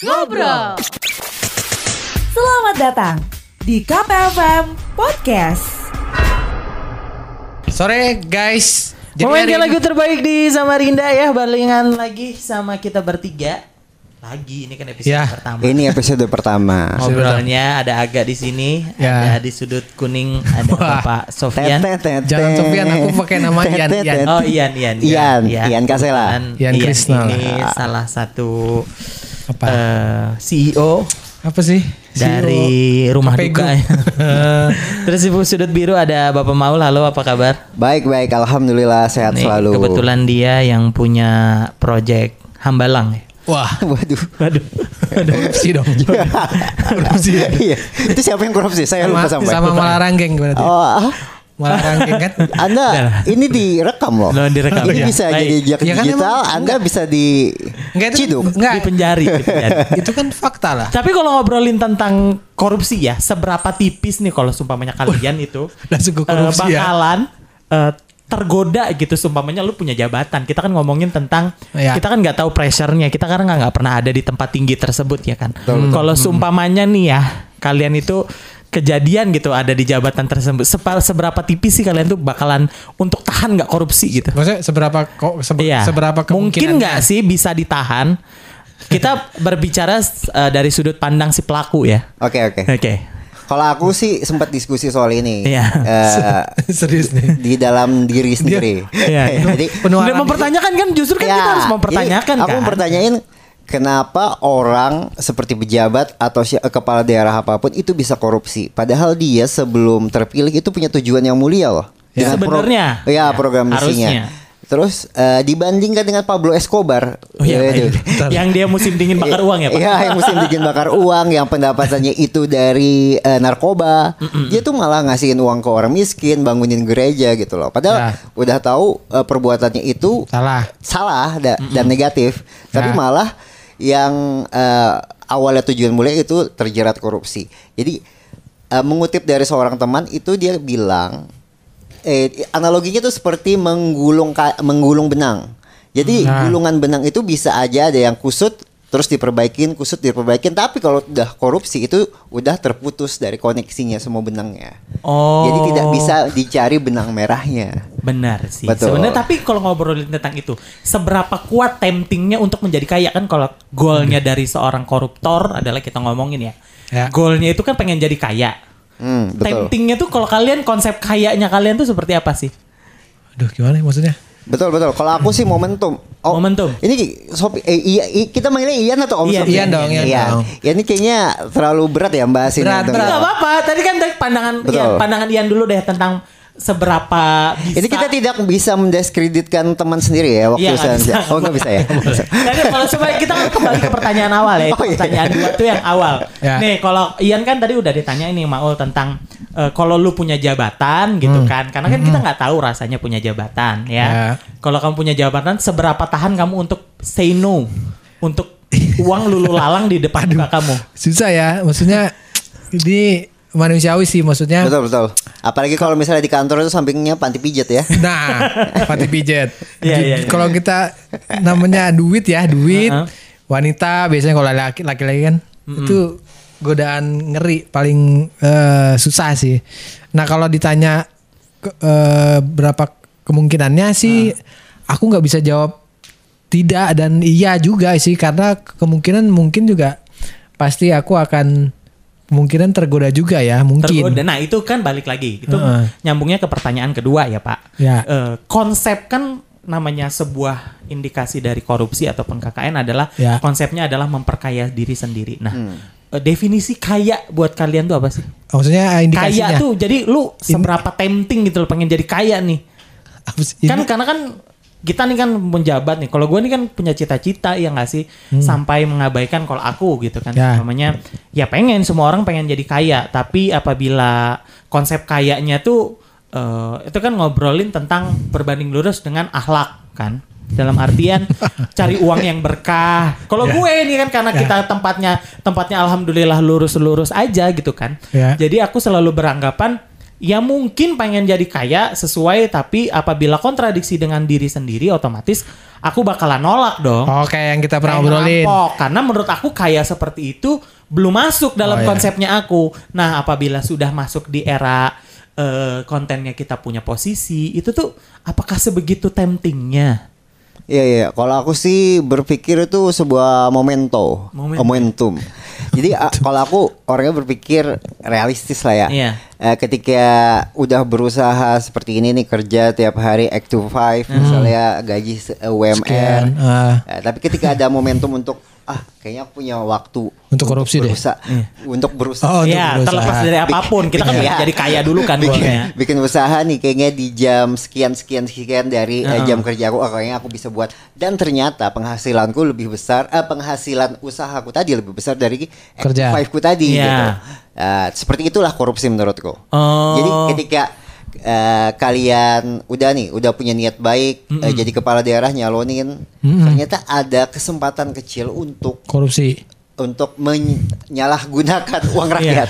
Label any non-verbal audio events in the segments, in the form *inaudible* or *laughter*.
Ngobrol. Selamat datang di KPFM Podcast. Sore guys. Hari lagu terbaik di Samarinda ya Barengan lagi sama kita bertiga Lagi ini kan episode Ya. pertama Ini episode pertama. Ngobrolnya ada Aga di sini Ya. Ada di sudut kuning Ada Wah. Bapak Sofian Jangan Sofian, aku pakai nama Ian, Ian. Oh Ian Ian Ian, Ian Kasela. Dan Ian Krisna ini lah. salah satu Apa? eh, CEO Apa sih? dari CEO. rumah Kapegu. duka *laughs* Terus di sudut biru ada Bapak Maul Halo apa kabar? Baik baik, alhamdulillah sehat Nih, selalu. Kebetulan dia yang punya project Hambalang ya Wah, *laughs* Waduh. Waduh. *laughs* korupsi dong. korupsi. Iya. Itu siapa yang korupsi? Saya Sama, lupa sampai. sama Malarangeng berarti. Oh, ah, Malarangeng kan? Anda ini direkam loh. Loh, direkam. Ini Iya. bisa Baik. jadi jejak Ya kan digital. emang- Anda bisa di Enggak itu ciduk. Enggak. Di penjari, di penjari. *laughs* itu kan fakta lah. Tapi kalau ngobrolin tentang korupsi ya, seberapa tipis nih kalau sumpamanya kalian itu langsung ke eh, korupsi ya. bakalan eh, tergoda gitu sumpamanya lu punya jabatan. Kita kan ngomongin tentang Ya. kita kan nggak tahu pressure-nya. Kita kan nggak pernah ada di tempat tinggi tersebut ya kan. Kalau sumpamanya nih ya, kalian itu kejadian gitu ada di jabatan tersebut. Sepa- seberapa tipis sih kalian tuh bakalan untuk tahan nggak korupsi gitu? Maksudnya seberapa kok sebe- Iya. seberapa mungkin kemungkinan nggak sih bisa ditahan? Kita *laughs* berbicara eh, dari sudut pandang si pelaku ya. Oke oke. Oke. Kalau aku sih sempat diskusi soal ini. Iya. Eh, *laughs* serius nih. di dalam diri sendiri. Iya. *laughs* Jadi Penuh Udah arah- mempertanyakan kan justru kan kita harus mempertanyakan jadi Aku kan. mempertanyain kenapa orang seperti pejabat atau si- eh, kepala daerah apa pun itu bisa korupsi. Padahal dia sebelum terpilih itu punya tujuan yang mulia loh. Ya. Dengan pro- Sebenarnya. Iya, Ya, program misinya. harusnya. Terus eh, dibandingkan dengan Pablo Escobar. Oh iya, Ya, itu. baik. yang dia musim dingin *laughs* bakar uang ya Pak? Iya, yang musim bikin bakar uang, yang pendapatannya itu dari eh, narkoba. Dia tuh malah ngasihin uang ke orang miskin, bangunin gereja gitu loh. Padahal Ya. udah tahu eh, perbuatannya itu Salah. salah da- dan negatif, tapi Ya. malah yang eh, awalnya tujuan mulia itu terjerat korupsi. Jadi eh, mengutip dari seorang teman itu dia bilang eh analoginya tuh seperti menggulung menggulung benang. Jadi Nah. gulungan benang itu bisa aja ada yang kusut terus diperbaikin, kusut diperbaikin, tapi kalau udah korupsi itu udah terputus dari koneksinya semua benangnya. Oh. Jadi tidak bisa dicari benang merahnya. Benar sih. Betul. Sebenarnya tapi kalau ngobrolin tentang itu, seberapa kuat temptingnya untuk menjadi kaya kan kalau goalnya dari seorang koruptor adalah kita ngomongin ya. Ya. Goalnya itu kan pengen jadi kaya. Hmm, betul. Temptingnya tuh kalau kalian konsep kayanya kalian tuh seperti apa sih? Aduh, gimana ya maksudnya? Betul betul. Kalau aku sih momentum. Oh, Momentum. Ini Sopi, eh, iya, kita manggilnya Ian atau Om Ian? Ian dong, Ian dong. Ya, ini kayaknya terlalu berat ya bahas ini. Berat, berat. Gak apa-apa. Tadi kan pandangan Betul. Ian, pandangan Ian dulu deh tentang seberapa bisa. Ini kita tidak bisa mendiskreditkan teman sendiri ya waktu saya. bisa. Oh nggak bisa ya. *laughs* Jadi kalau supaya kita kembali ke pertanyaan awal ya, itu Oh, iya. pertanyaan dua tuh yang awal. Ya. Nih kalau Ian kan tadi udah ditanya ini Maul tentang eh, kalau lu punya jabatan gitu kan, karena kan kita nggak tahu rasanya punya jabatan ya. Ya. Kalau kamu punya jabatan, seberapa tahan kamu untuk say no untuk uang lulu lalang di depan muka kamu? Susah ya, maksudnya ini manusiawi sih maksudnya. Betul betul. Apalagi kalau misalnya di kantor itu sampingnya panti pijat ya. *laughs* Nah, panti pijet. *laughs* Iya, iya, iya. Kalau kita namanya duit ya, duit. Uh-huh. Wanita biasanya kalau laki laki-laki kan itu godaan ngeri paling eh, susah sih. Nah, kalau ditanya ke- eh, berapa kemungkinannya sih aku nggak bisa jawab tidak dan iya juga sih karena kemungkinan mungkin juga pasti aku akan kemungkinan tergoda juga ya, mungkin. Tergoda. Nah itu kan balik lagi. Itu Heeh. nyambungnya ke pertanyaan kedua ya Pak. Ya. Eh, konsep kan namanya sebuah indikasi dari korupsi ataupun KKN adalah Ya. konsepnya adalah memperkaya diri sendiri. Nah eh, definisi kaya buat kalian tuh apa sih? Maksudnya eh, indikasinya. Kaya tuh jadi lu seberapa tempting gitu loh pengen jadi kaya nih. Kan karena kan kita nih kan menjabat nih. Kalau gue nih kan punya cita-cita ya nggak sih sampai mengabaikan kalau aku gitu kan. Ya. Namanya ya pengen semua orang pengen jadi kaya, tapi apabila konsep kayanya tuh eh, itu kan ngobrolin tentang berbanding lurus dengan akhlak kan. Dalam artian *laughs* cari uang yang berkah. Kalau Ya. gue ini kan karena Ya. kita tempatnya tempatnya alhamdulillah lurus-lurus aja gitu kan. Ya. Jadi aku selalu beranggapan ya mungkin pengen jadi kaya sesuai tapi apabila kontradiksi dengan diri sendiri otomatis aku bakalan nolak dong. Oke, yang kita pernah obrolin. Karena menurut aku kaya seperti itu belum masuk dalam Oh, iya. konsepnya aku. Nah, apabila sudah masuk di era eh, kontennya kita punya posisi, itu tuh apakah sebegitu temptingnya? Iya iya, kalau aku sih berpikir itu sebuah momento, Momentum. momentum. Jadi a- kalau aku orangnya berpikir realistis lah ya. Iya. Eh, ketika udah berusaha seperti ini nih kerja tiap hari act to five, misalnya gaji se- eh, UMR. Sekian, ah. Eh, tapi ketika ada momentum untuk ah kayaknya aku punya waktu Untuk korupsi deh. berusaha, untuk berusaha Oh, untuk ya, berusaha. terlepas dari apa pun, kita kan Iya. jadi kaya dulu kan bikin, bikin usaha nih kayaknya di jam sekian sekian sekian dari eh, Heeh. jam kerja aku oh, kayaknya aku bisa buat dan ternyata penghasilanku lebih besar eh, penghasilan usahaku tadi lebih besar dari Kerja. five ku tadi Iya. gitu Eh, seperti itulah korupsi menurutku Oh. jadi ketika eh, kalian udah nih udah punya niat baik eh, jadi kepala daerah nyalonin ternyata ada kesempatan kecil untuk Korupsi. untuk menyalahgunakan *laughs* uang Iya. rakyat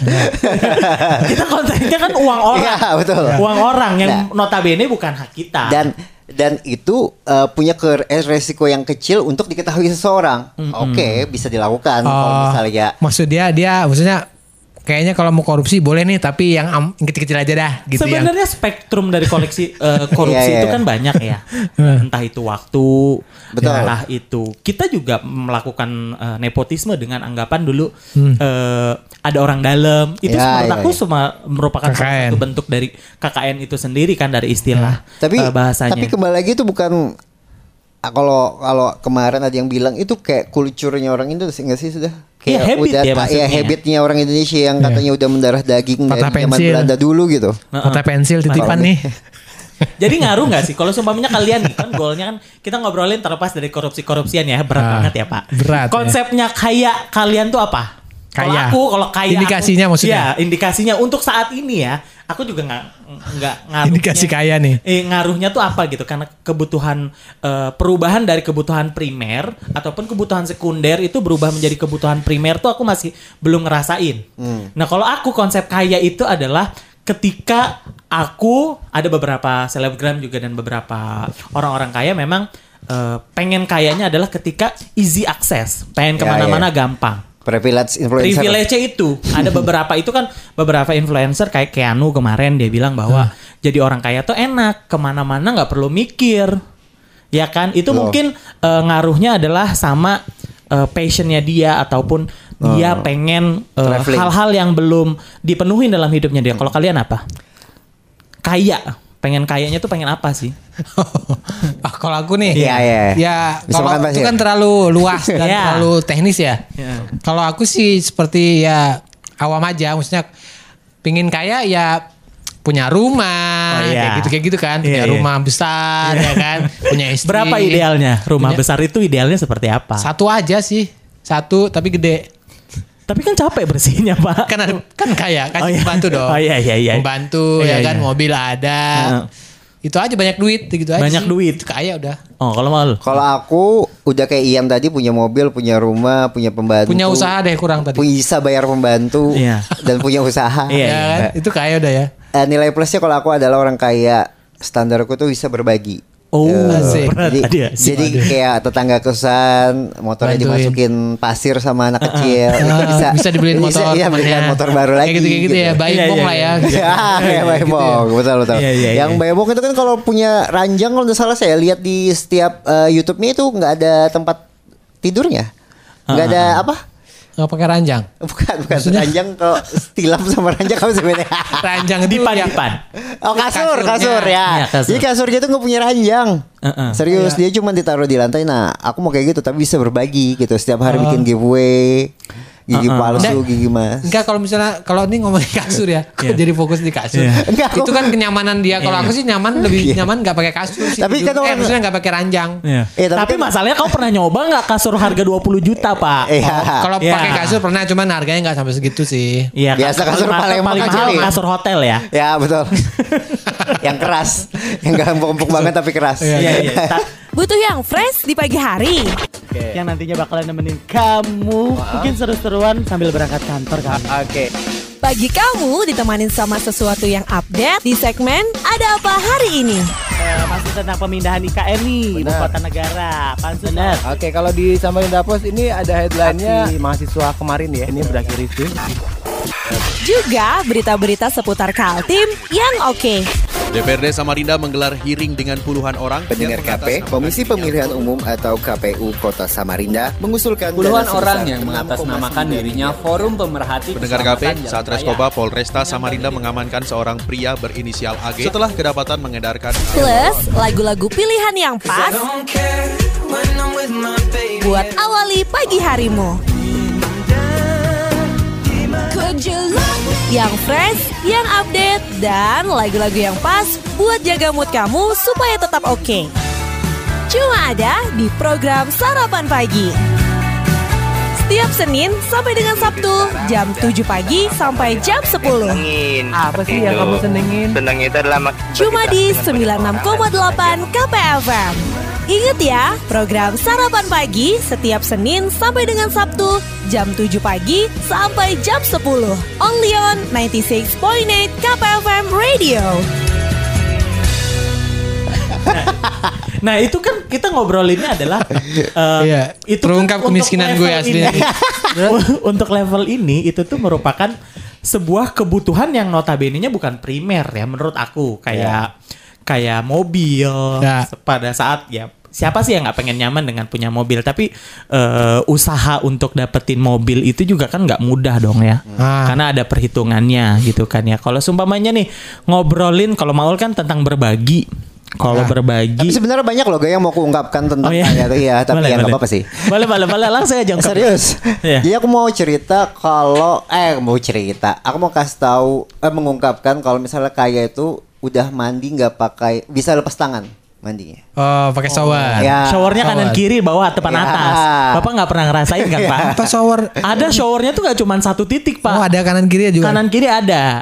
*laughs* kita kontennya kan uang orang. Iya, betul. Uang orang yang Nah. notabene bukan hak kita. dan dan itu uh, punya ke eh, resiko yang kecil untuk diketahui seseorang. Oke, bisa dilakukan kalau Oh, misalnya maksud dia dia maksudnya kayaknya kalau mau korupsi boleh nih tapi yang am- yang kecil-kecil aja dah gitu yang Sebenarnya spektrum dari koleksi *laughs* eh, korupsi Iya, iya, itu iya. kan banyak ya. *laughs* Entah itu waktu, Betul. entah itu kita juga melakukan eh, nepotisme dengan anggapan dulu eh, ada orang dalam. Itu Hmm. Ya, menurut ya, aku ya. semua merupakan salah KKN. satu bentuk dari KKN itu sendiri kan dari istilah tapi eh, bahasanya. tapi kembali lagi itu bukan kalau kalau kemarin ada yang bilang itu kayak kulturnya orang Indonesia enggak sih sudah Iya, kayak habit udah ya maksudnya. habitnya orang Indonesia yang katanya udah mendarah daging Patah dari zaman. Belanda dulu gitu. Kota pensil titipan nih *laughs* Jadi ngaruh nggak sih kalau seumpamanya kalian nih kan goalnya kan kita ngobrolin terlepas dari korupsi-korupsian ya berat Ah, banget ya Pak. berat ya. Konsepnya kaya kalian tuh apa? Kalau Kaya. aku kalau kaya Indikasinya aku, maksudnya? Iya, indikasinya untuk saat ini ya. Aku juga nggak nggak *laughs* ngaruhnya. Indikasi kaya nih. Eh, ngaruhnya tuh apa gitu? Karena kebutuhan eh, perubahan dari kebutuhan primer ataupun kebutuhan sekunder itu berubah menjadi kebutuhan primer tuh aku masih belum ngerasain. Nah, kalau aku konsep kaya itu adalah ketika aku ada beberapa selebgram juga dan beberapa orang-orang kaya memang eh, pengen kayanya adalah ketika easy access, pengen Ya, ke mana-mana ya. gampang Privilege influencer. privilege itu. Ada *laughs* beberapa itu kan beberapa influencer kayak Keanu kemarin dia bilang bahwa jadi orang kaya tuh enak ke mana-mana nggak perlu mikir. Ya kan? Itu Loh. mungkin eh, ngaruhnya adalah sama eh, passionnya dia ataupun dia pengen eh, hal-hal yang belum dipenuhi dalam hidupnya dia. Kalau kalian apa? Kaya. Pengen kayanya tuh pengen apa sih *laughs* ah kalau aku nih Iya, iya. ya Bisa kalau makan itu pasir. kan terlalu luas dan *laughs* Iya. terlalu teknis ya Iya. kalau aku sih seperti ya awam aja maksudnya pingin kaya ya punya rumah Oh, iya. kayak gitu kayak gitu kan punya Iya, iya. rumah besar ya kan punya *laughs* istri berapa idealnya rumah Punya- besar itu idealnya seperti apa satu aja sih satu tapi gede tapi kan capek bersihnya pak kan ada kan kaya kan Oh, iya. membantu dong Oh, iya, iya, iya. membantu Iya, ya kan iya. mobil ada Heeh. Itu aja banyak duit gitu aja Banyak sih. duit. Kaya udah oh kalau mau Kalau aku udah kayak Iam tadi punya mobil, punya rumah, punya pembantu. punya usaha deh kurang tadi Bisa bayar pembantu Iya. dan punya usaha. Iya, ya kan itu kaya udah ya Eh, nilai plusnya kalau aku adalah orang kaya, standarku tuh bisa berbagi. Oh, berat jadi, tadi ya. jadi kayak tetangga kosan motornya Bantuin. dimasukin pasir sama anak kecil itu Ah, bisa bisa dibeliin motor iya belikan temennya. motor baru lagi kayak gitu kayak gitu ya bayi Iya, bong iya, lah ya iya. Ya, kayak Bayemong, betul betul. Yang iya. Bayemong itu kan kalau punya ranjang kalau nggak salah saya lihat di setiap eh, YouTube-nya itu nggak ada tempat tidurnya, nggak ada apa? Nggak pakai ranjang Bukan bukan Maksudnya? ranjang kalau tilam sama ranjang apa sebenarnya? *laughs* ranjang itu dipan yang- dipan Oh kasur, Kasurnya. kasur ya. Iya, kasur. Jadi kasurnya tuh nggak punya ranjang. Heeh. Serius dia cuma ditaruh di lantai. Nah, aku mau kayak gitu tapi bisa berbagi gitu. Setiap hari Oh. bikin giveaway, gigi Heeh. palsu, Nggak. gigi mas. Enggak kalau misalnya kalau ini ngomongin kasur ya, aku Iya. jadi fokus di kasur. Iya. Enggak, itu kan kenyamanan dia. Kalau aku sih nyaman lebih nyaman nggak pakai kasur sih. Tapi kan eh, maksudnya nggak pakai ranjang. Iya. Eh, tapi tapi kan- masalahnya kau pernah nyoba nggak kasur harga 20 juta pak? Iya. Oh, kalau Iya. pakai kasur pernah cuman harganya nggak sampai segitu sih. Iya, Biasa kasur paling, paling mahal ya. kasur hotel ya. Ya betul. *laughs* yang keras, yang gak empuk-empuk banget tapi keras. Iya iya. *laughs* Ta- Butuh yang fresh di pagi hari. Yang nantinya bakalan nemenin kamu mungkin seru-seruan sambil berangkat kantor kan. Oke. Pagi kamu ditemanin sama sesuatu yang update di segmen Ada Apa Hari Ini. Eh, masih tentang pemindahan IKN nih, ibu Benar. kota negara. Pansus Benar. Oke, kalau di Samarinda Post ini ada headline-nya mahasiswa kemarin ya. Ini berakhir itu. Juga berita-berita seputar Kaltim yang oke. DPRD Samarinda menggelar hearing dengan puluhan orang Pendengar KP, Komisi Pemilihan Umum atau KPU Kota Samarinda mengusulkan Puluhan orang yang 6,9 mengatasnamakan dirinya Forum Pemerhati Pendengar KP, saat. Reskoba Polresta Samarinda mengamankan seorang pria berinisial AG setelah kedapatan mengedarkan Plus lagu-lagu pilihan yang pas buat awali pagi harimu. Yang fresh, yang update, dan lagu-lagu yang pas buat jaga mood kamu supaya tetap oke. Cuma ada di program Sarapan Pagi. Setiap Senin sampai dengan Sabtu jam 7 pagi sampai jam 10. Apa sih yang kamu senengin? Senang itu adalah Cuma di 96,8 KPFM. Ingat ya, program Sarapan Pagi setiap Senin sampai dengan Sabtu jam 7 pagi sampai jam 10. Only on 96.8 KPFM Radio. *laughs* Nah itu kan kita ngobrolinnya adalah eh, Iya, itu terungkap kan kemiskinan gue ini. *laughs* untuk level ini itu tuh merupakan sebuah kebutuhan yang notabene-nya bukan primer ya menurut aku kayak kayak mobil Ya. pada saat ya siapa sih yang nggak pengen nyaman dengan punya mobil tapi eh, usaha untuk dapetin mobil itu juga kan nggak mudah dong ya Ah. karena ada perhitungannya gitu kan ya kalau sumpamanya nih ngobrolin kalau mau kan tentang berbagi kalau Ah. berbagi Tapi sebenarnya banyak loh gak yang mau kuungkapkan tentang Oh, iya. tuh ya, tapi Boleh, ya nggak apa-apa sih. Boleh, boleh, boleh. Langsung aja ungkap. Serius. Iya. Jadi aku mau cerita kalau eh mau cerita. Aku mau kasih tahu eh mengungkapkan kalau misalnya kaya itu udah mandi nggak pakai bisa lepas tangan mandinya. Oh, pakai shower. Ya. Showernya kanan Shower. kiri, bawah, depan Ya. atas. Bapak nggak pernah ngerasain kan, Pak? Apa shower? Ada showernya tuh nggak cuma satu titik, Pak. Oh, ada kanan kiri juga. Kanan kiri ada.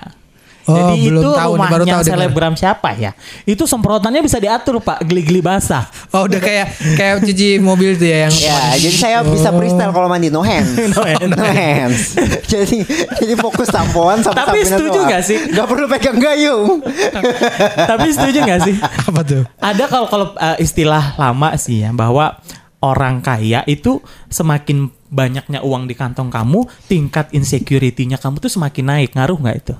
Oh, Jadi belum itu tahu nih, baru rumahnya tahu dengar. selebgram siapa ya? Itu semprotannya bisa diatur, Pak. Geli-geli basah. Oh, udah kayak kayak cuci mobil tuh ya yang Ya, jadi saya bisa freestyle kalau mandi no hands. *laughs* No hands. no hands. *laughs* jadi jadi fokus sampoan sama Tapi setuju doang. nggak sih? Nggak perlu pegang gayung. *laughs* Tapi setuju nggak sih? apa tuh? Ada kalau kalau uh, istilah lama sih ya bahwa orang kaya itu semakin banyaknya uang di kantong kamu, tingkat insecurity-nya kamu tuh semakin naik. Ngaruh nggak itu?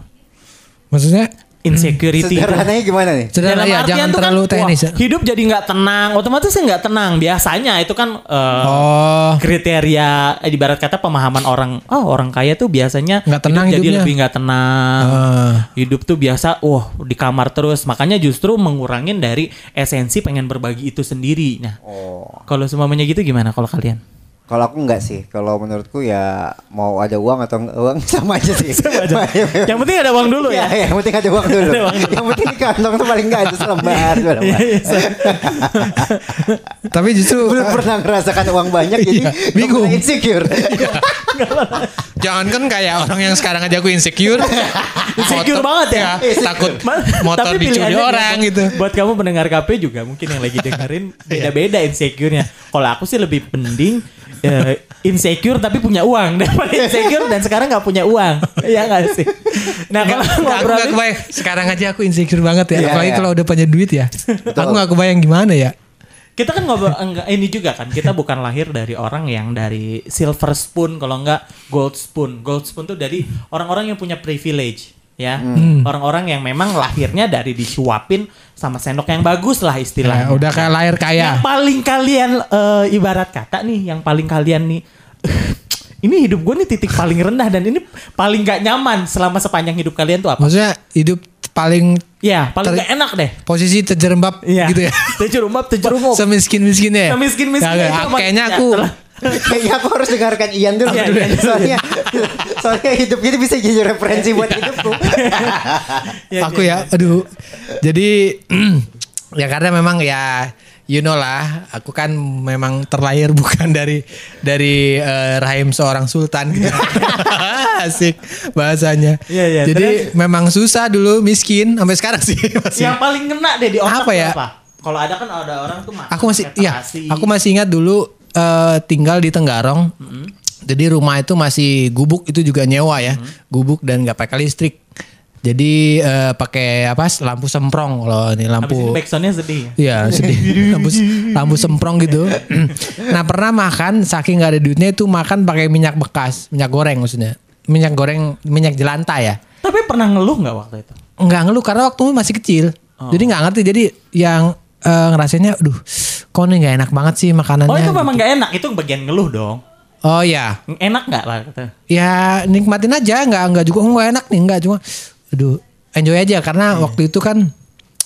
Maksudnya Insecurity itu. Sederhananya gimana nih? sederhana ya, jangan tuh terlalu kan, teknis. wah, ya. hidup jadi nggak tenang, otomatis sih nggak tenang. Biasanya itu kan uh, Oh, kriteria eh, ibarat kata pemahaman orang oh orang kaya tuh biasanya Nggak tenang hidup jadi lebih nggak tenang Ah. hidup tuh biasa wah di kamar terus makanya justru mengurangin dari esensi pengen berbagi itu sendiri nah Oh. kalau semuanya gitu gimana kalau kalian Kalau aku enggak sih. Kalau menurutku ya mau ada uang atau enggak uang *laughs* sama aja sih. Sama aja. *laughs* yang penting ada uang dulu ya, Ya, yang penting ada uang *laughs* dulu. Ada uang dulu. yang penting kantong tuh paling enggak ada selembar. lembar. Iya, tapi justru Belum pernah ngerasakan uang banyak jadi Iya, bingung. insecure. jangan kan kayak orang yang sekarang aja aku insecure. Insecure banget ya. takut Ma- motor tapi dicuri orang gitu. Buat kamu pendengar KP juga mungkin yang lagi dengerin beda-beda insecure-nya. Kalau aku sih lebih penting eh, insecure tapi punya uang *laughs* daripada insecure dan sekarang nggak punya uang. Iya nggak sih? Nah kalau Nggak, aku ngobrol gak kebayang. Sekarang aja aku insecure banget ya. Iya, Apalagi iya. kalau udah punya duit ya. aku gak kebayang gimana ya. kita kan ngobrol enggak ini juga kan kita bukan lahir dari orang yang dari silver spoon kalau enggak gold spoon. Gold spoon tuh dari orang-orang yang punya privilege ya. Hmm. Orang-orang yang memang lahirnya dari disuapin sama sendok yang bagus lah Ya, istilahnya. udah kayak lahir kaya. Yang paling kalian eh, ibarat kata nih, yang paling kalian nih ini hidup gue nih titik paling rendah dan ini paling gak nyaman selama sepanjang hidup kalian tuh apa? Maksudnya hidup paling Ya paling gak enak deh. posisi terjerembab Iya. gitu ya. *laughs* Terjerumap, terjerumup. Semiskin-miskinnya ya. Semiskin-miskinnya Ya, itu kayaknya aku Kayaknya *laughs* aku harus dengarkan Ian dulu. Iya, iya. soalnya soalnya hidup ini bisa jadi referensi buat hidupku. *laughs* Ya, aku ya, aduh. Jadi *clears throat* ya karena memang ya you know lah, aku kan memang terlahir *laughs* bukan dari dari eh, rahim seorang sultan gitu. Asik bahasanya. Iya, iya. Jadi memang susah dulu miskin sampai sekarang sih masih. Yang paling kena deh di otak Apa ya? apa? Kalau ada kan ada orang tuh makan aku masih iya, aku masih ingat dulu eh, tinggal di Tenggarong. Jadi rumah itu masih gubuk itu juga nyewa ya, gubuk dan nggak pakai listrik. Jadi eh, pakai apa? Lampu semprong kalau ini Habis lampu. ini backsoundnya sedih ya. Iya sedih *laughs* lampu, lampu semprong gitu. *clears throat* nah pernah makan saking nggak ada duitnya itu makan pakai minyak bekas, minyak goreng maksudnya. Minyak goreng, minyak jelantah ya. Tapi pernah ngeluh nggak waktu itu? Nggak ngeluh karena waktu itu masih kecil. Oh. Jadi nggak ngerti. Jadi yang eh, ngerasainnya, aduh, kok ini nggak enak banget sih makanannya. Oh itu memang gitu. nggak enak, itu bagian ngeluh dong. Oh ya, Enak nggak lah? Kata. ya nikmatin aja, nggak nggak juga nggak enak nih, nggak cuma, aduh, enjoy aja karena Iya. waktu itu kan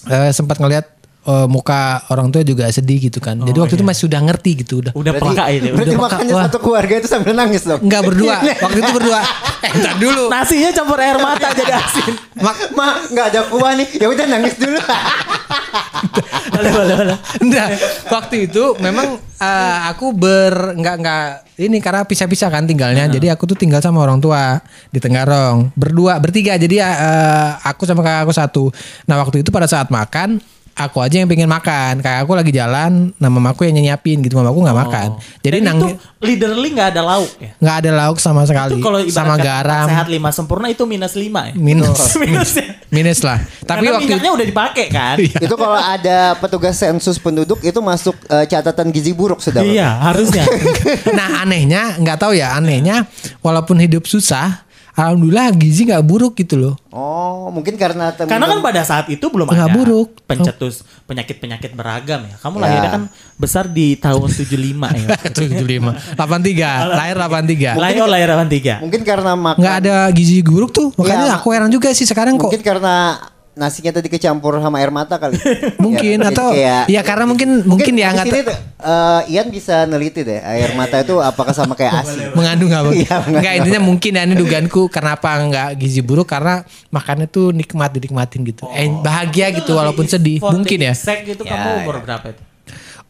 eh, sempat ngeliat eh, muka orang tua juga sedih gitu kan. Jadi waktu itu masih sudah ngerti gitu udah. Oh, iya. Udah peka itu. berarti Udah peka, makannya wah. satu keluarga itu sambil nangis dong. Enggak berdua, waktu itu berdua. *laughs* Eh, ntar dulu. Nasinya campur air mata jadi asin. Mak, Ma, nggak ada kuah nih. Ya udah nangis dulu. *laughs* boleh, boleh, boleh. Enggak, waktu itu memang eh, aku ber nggak nggak ini karena pisah-pisah kan tinggalnya. Jadi aku tuh tinggal sama orang tua di Tenggarong. Berdua, bertiga. Jadi eh, aku sama kakak aku satu. Nah, waktu itu pada saat makan aku aja yang pengen makan. Kayak aku lagi jalan, nah mamaku yang nyiapin gitu. Mamaku nggak makan. Jadi Dan nangis itu literally nggak ada lauk ya. nggak ada lauk sama sekali. Itu kalau sama garam. sehat lima sempurna itu minus lima ya. Minus. *laughs* minus ya. Minus lah. Tapi Karena waktu minyaknya udah dipakai kan. itu kalau ada petugas sensus penduduk itu masuk eh, catatan gizi buruk sudah. Iya harusnya. *laughs* nah anehnya nggak tahu ya anehnya walaupun hidup susah alhamdulillah gizi nggak buruk gitu loh Oh, mungkin karena temen- Karena kan pada saat itu belum Nggak ada buruk. pencetus penyakit-penyakit beragam ya. Kamu Ya. lahirnya kan besar di tahun 75 ya. *laughs* 75 83 lahir 83 Lahir oh lahir 83. mungkin karena makan nggak ada gizi buruk tuh makanya Iya, aku heran juga sih sekarang kok mungkin karena nasinya tadi kecampur sama air mata kali. *laughs* mungkin Ya, atau kayak- ya karena mungkin mungkin dia abis nggak tuh, eh, Ian bisa neliti deh air mata itu apakah sama kayak ASI. *laughs* mengandung apa *laughs* Iya, mengandung. nggak intinya mungkin ya ini dugaanku kenapa nggak gizi buruk karena makannya tuh nikmat dinikmatin gitu eh, bahagia gitu walaupun sedih mungkin ya exact itu Ya, kamu ya. umur berapa itu?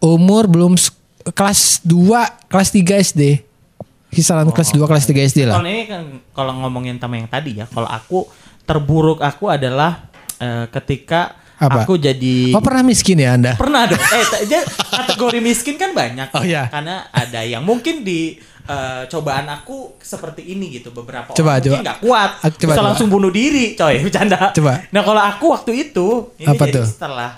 umur belum kelas 2 kelas 3 SD kisaran kelas 2 kelas 3 SD lah Kalau ini kan kalau ngomongin sama yang tadi ya, kalau aku terburuk aku adalah eh, ketika Apa? aku jadi Oh pernah miskin ya anda? pernah dong. *laughs* Eh, kategori miskin kan banyak. Oh, iya. Karena ada yang mungkin di eh, cobaan aku seperti ini gitu beberapa Coba, orang mungkin coba. nggak kuat Ah, coba, bisa coba. langsung bunuh diri coy *laughs* bercanda Coba. nah kalau aku waktu itu ini Apa jadi tuh? setelah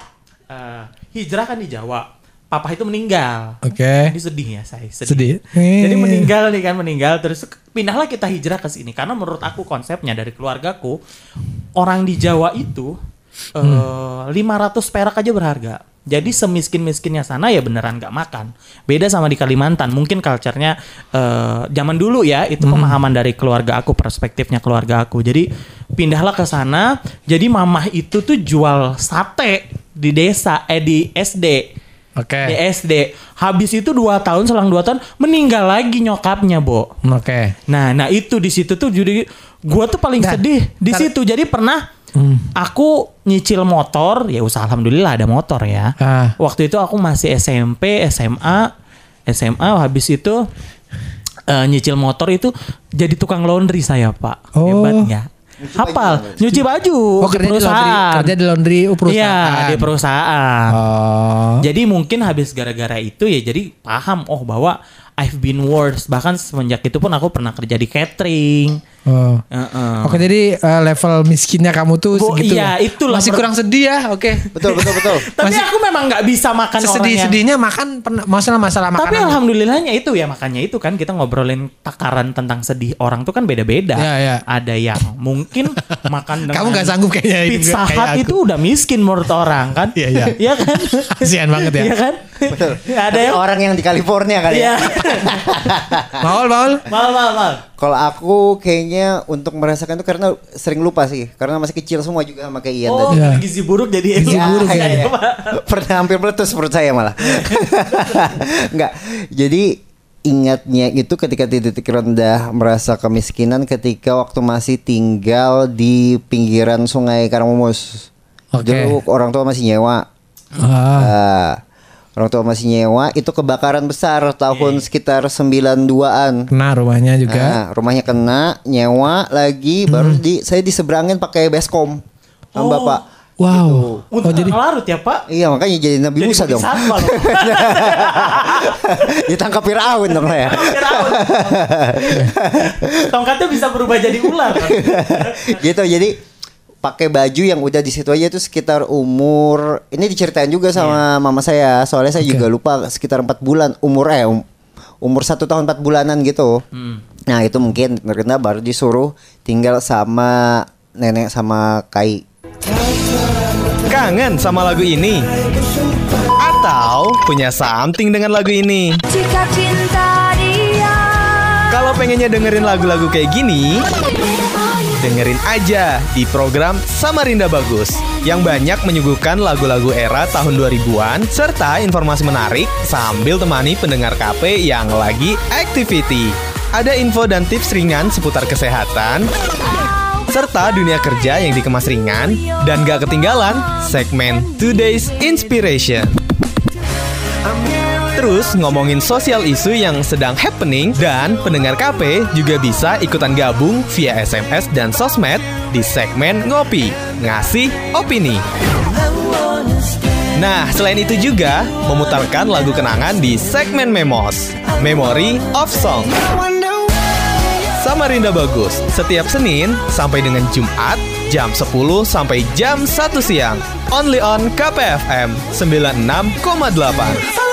eh, hijrah kan di Jawa papa itu meninggal Oke. ini sedih ya saya sedih, Sedih. jadi Eh. meninggal nih kan meninggal terus pindahlah kita hijrah ke sini karena menurut aku konsepnya dari keluargaku orang di Jawa itu Hmm. eh 500 perak aja berharga. Jadi semiskin-miskinnya sana ya beneran nggak makan. Beda sama di Kalimantan. Mungkin culture-nya eh, zaman dulu ya itu Hmm. pemahaman dari keluarga aku, perspektifnya keluarga aku. Jadi pindahlah ke sana. Jadi mamah itu tuh jual sate di desa eh di SD. Oke. Di SD. Habis itu dua tahun selang dua tahun meninggal lagi nyokapnya, Bo. Oke. Nah, nah itu di situ tuh jadi gua tuh paling Ntar, sedih di situ. Jadi pernah Hmm. aku nyicil motor, ya usaha alhamdulillah ada motor ya. Ah. Waktu itu aku masih SMP, SMA, SMA habis itu eh, nyicil motor itu jadi tukang laundry saya, Pak. Oh. Hebat nggak? Hafal, nyuci baju Oh di kerja di laundry, perusahaan. kerja di laundry uh, perusahaan. Iya, di perusahaan. Oh. Jadi mungkin habis gara-gara itu ya jadi paham oh bahwa I've been worse. Bahkan semenjak itu pun aku pernah kerja di catering. Oh. Heeh. Oke jadi eh, level miskinnya kamu tuh Bu, segitu. iya, ya? itulah Masih kurang sedih ya. Oke. Betul betul betul. *laughs* Tapi Masih- aku memang nggak bisa makan Sesedih-sedihnya makan pernah masalah masalah makanan. Tapi alhamdulillahnya itu ya makanya itu kan kita ngobrolin takaran tentang sedih orang tuh kan beda-beda. Iya, iya. Ada yang mungkin *laughs* makan dengan Kamu nggak sanggup kayaknya itu Pizza Hut itu udah miskin menurut orang kan? Iya, iya. *laughs* Iya kan? Kasihan banget ya. Iya kan? Ada Tapi yang orang yang di California kali Iya. ya. Maul maul. mal mal mal. Kalau aku kayaknya untuk merasakan itu karena sering lupa sih, karena masih kecil semua juga sama kayak Ian Oh, tadi. Iya. gizi buruk jadi Gizi Ya, buruk ya. iya. *laughs* Pernah hampir meletus perut saya malah. *laughs* Enggak. Jadi ingatnya itu ketika di titik rendah merasa kemiskinan ketika waktu masih tinggal di pinggiran sungai Karangmumus. Oke. Dulu orang tua masih nyewa. Ah. Ah, orang tua masih nyewa itu kebakaran besar tahun sekitar 92-an. Kena rumahnya juga. Nah, rumahnya kena, nyewa lagi, baru di saya diseberangin pakai baskom sama bapak. Wow. Untuk Oh jadi larut ya Pak. Iya makanya jadi Nabi Jadi Musa dong. satwa loh. *laughs* Ditangkap Firaun dong ya. *laughs* Firaun. *laughs* Tongkatnya bisa berubah jadi ular. kan? gitu jadi pakai baju yang udah di situ aja tuh sekitar umur ini diceritain juga sama mama saya soalnya saya juga lupa sekitar empat bulan umur eh um- umur satu tahun empat bulanan gitu. Nah itu mungkin karena baru disuruh tinggal sama nenek sama kai. Kangen sama lagu ini? Atau punya something dengan lagu ini? Jika cinta dia. Kalau pengennya dengerin lagu-lagu kayak gini, dengerin aja di program Samarinda Bagus yang banyak menyuguhkan lagu-lagu era tahun 2000-an serta informasi menarik sambil temani pendengar KP yang lagi activity. Ada info dan tips ringan seputar kesehatan, serta dunia kerja yang dikemas ringan dan gak ketinggalan segmen Today's Inspiration. Terus ngomongin sosial isu yang sedang happening dan pendengar KP juga bisa ikutan gabung via SMS dan sosmed di segmen Ngopi, Ngasih Opini. Nah, selain itu juga memutarkan lagu kenangan di segmen Memos, Memory of Song. Samarinda Bagus, setiap Senin sampai dengan Jumat jam 10 sampai jam 1 siang. Only on KPFM 96,8.